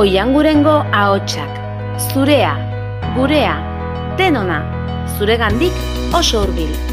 Oiangurengo ahotsak, zurea, gurea, denona, zuregandik oso hurbil.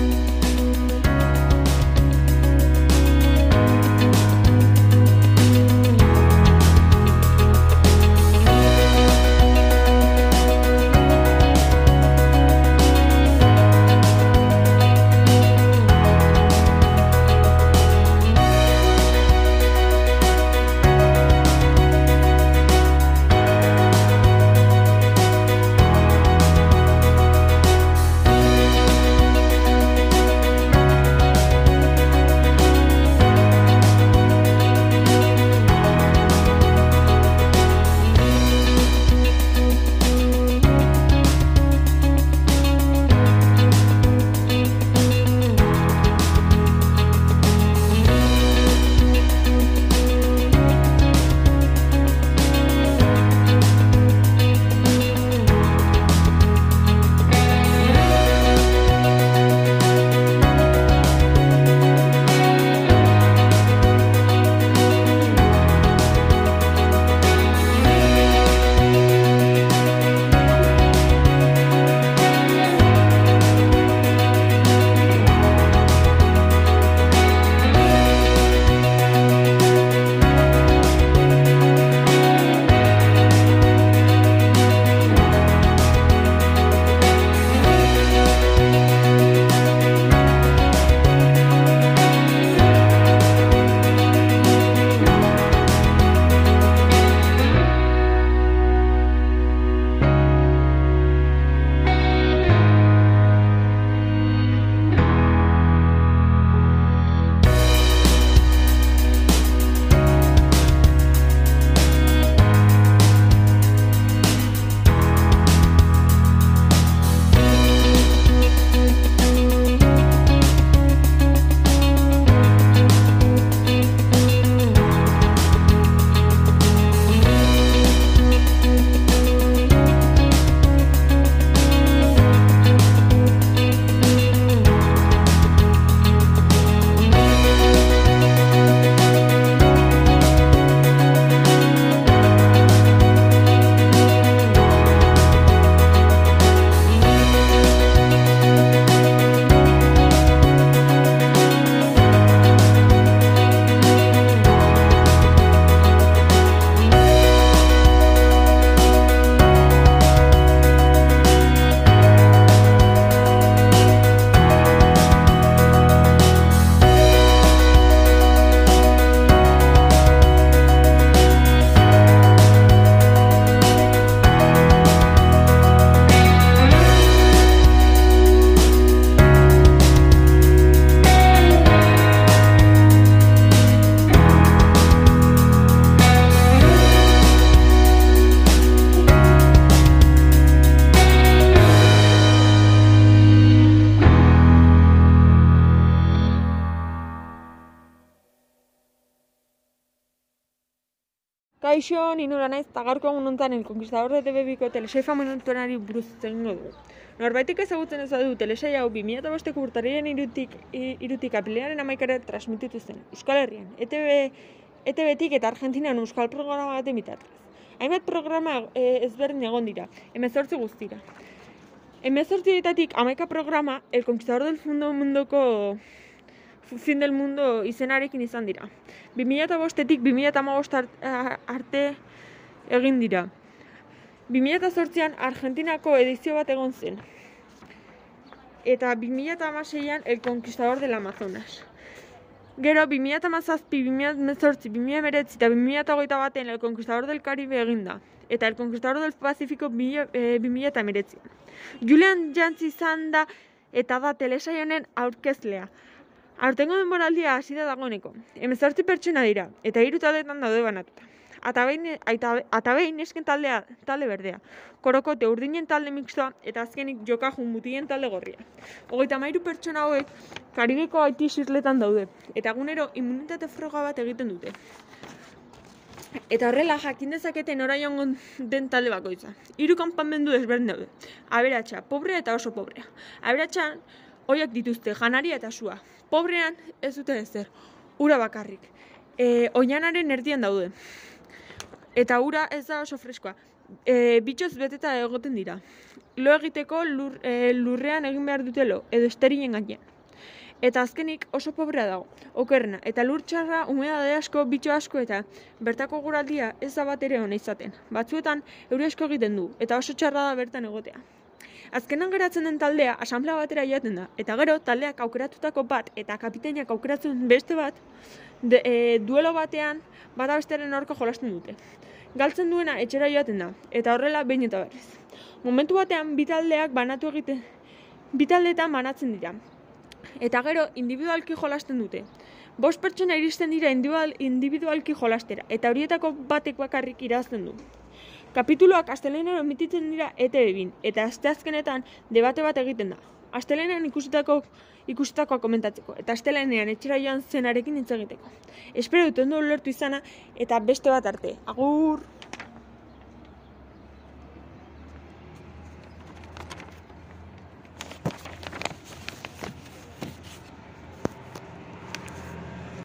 Kaixo, ni nura naiz, eta gaurko egun honetan El Conquistador de TV-biko telesaifa momentuenari buruz zengo dugu. Norbaitik ezagutzen ez du telesai hau 2005ko urtarriaren irutik, irutik apilaren amaikara transmititu zen. Euskal Herrian, E ETV, ETB-tik eta Argentinan euskal programa baten bitartez. Hainbat programa e, ezberdin egon dira, emezortzi guztira. Emezortzietatik amaika programa El Conquistador del Mundo Mundoko Fin del Mundo izenarekin izan dira. 2005etik 2015 art- arte egin dira. 2008an Argentinako edizio bat egon zen. Eta 2016an El Conquistador del Amazonas. Gero 2017, 2018, 2019 eta 2021 baten El Conquistador del Caribe egin da. Eta El Conquistador del Pacífico 2019. Julian Jantzi izan da eta da telesai honen aurkezlea. Aurtengo denboraldia hasi da dagoeneko. Hemezortzi pertsona dira, eta hiru taldetan daude banatuta. Ata behin, aita, ata behin esken taldea, talde berdea. Korokote urdinen talde mixtoa, eta azkenik jokajun mutien talde gorria. Hogeita mairu pertsona hauek, Karibeko haiti isletan daude, eta egunero immunitate froga bat egiten dute. Eta horrela jakin dezakete nora joango den talde bakoitza. Hiru kanpamendu desberdin daude. Aberatsa, pobrea eta oso pobrea. Aberatsan hoiak dituzte janaria eta sua. Pobrean ez dute ezer. Ura bakarrik. E, oinanaren erdian daude. Eta ura ez da oso freskoa. E, bitxoz beteta egoten dira. Lo egiteko lur, e, lurrean egin behar dute lo, edo esterinen gainean. Eta azkenik oso pobrea dago, okerrena. Eta lur txarra, humedade asko, bitxo asko eta bertako guraldia ez da bat ere hona izaten. Batzuetan euri asko egiten du, eta oso txarra da bertan egotea. Azkenan geratzen den taldea asamblea batera joaten da, eta gero taldeak aukeratutako bat eta kapitainak aukeratzen beste bat, de, e, duelo batean bata bestearen aurka jolasten dute. Galtzen duena etxera joaten da, eta horrela behin eta berriz. Momentu batean bi taldeak banatu egite, bi taldeetan banatzen dira. Eta gero individualki jolasten dute. Bost pertsona iristen dira individual, individualki jolastera, eta horietako batek bakarrik irazten du. Kapituloak astelenean emititzen dira ete bin, eta asteazkenetan debate bat egiten da. Astelenean ikusitako ikusitakoa komentatzeko, eta astelenean etxera joan zenarekin hitz egiteko. Espero dut ondo ulertu izana, eta beste bat arte. Agur!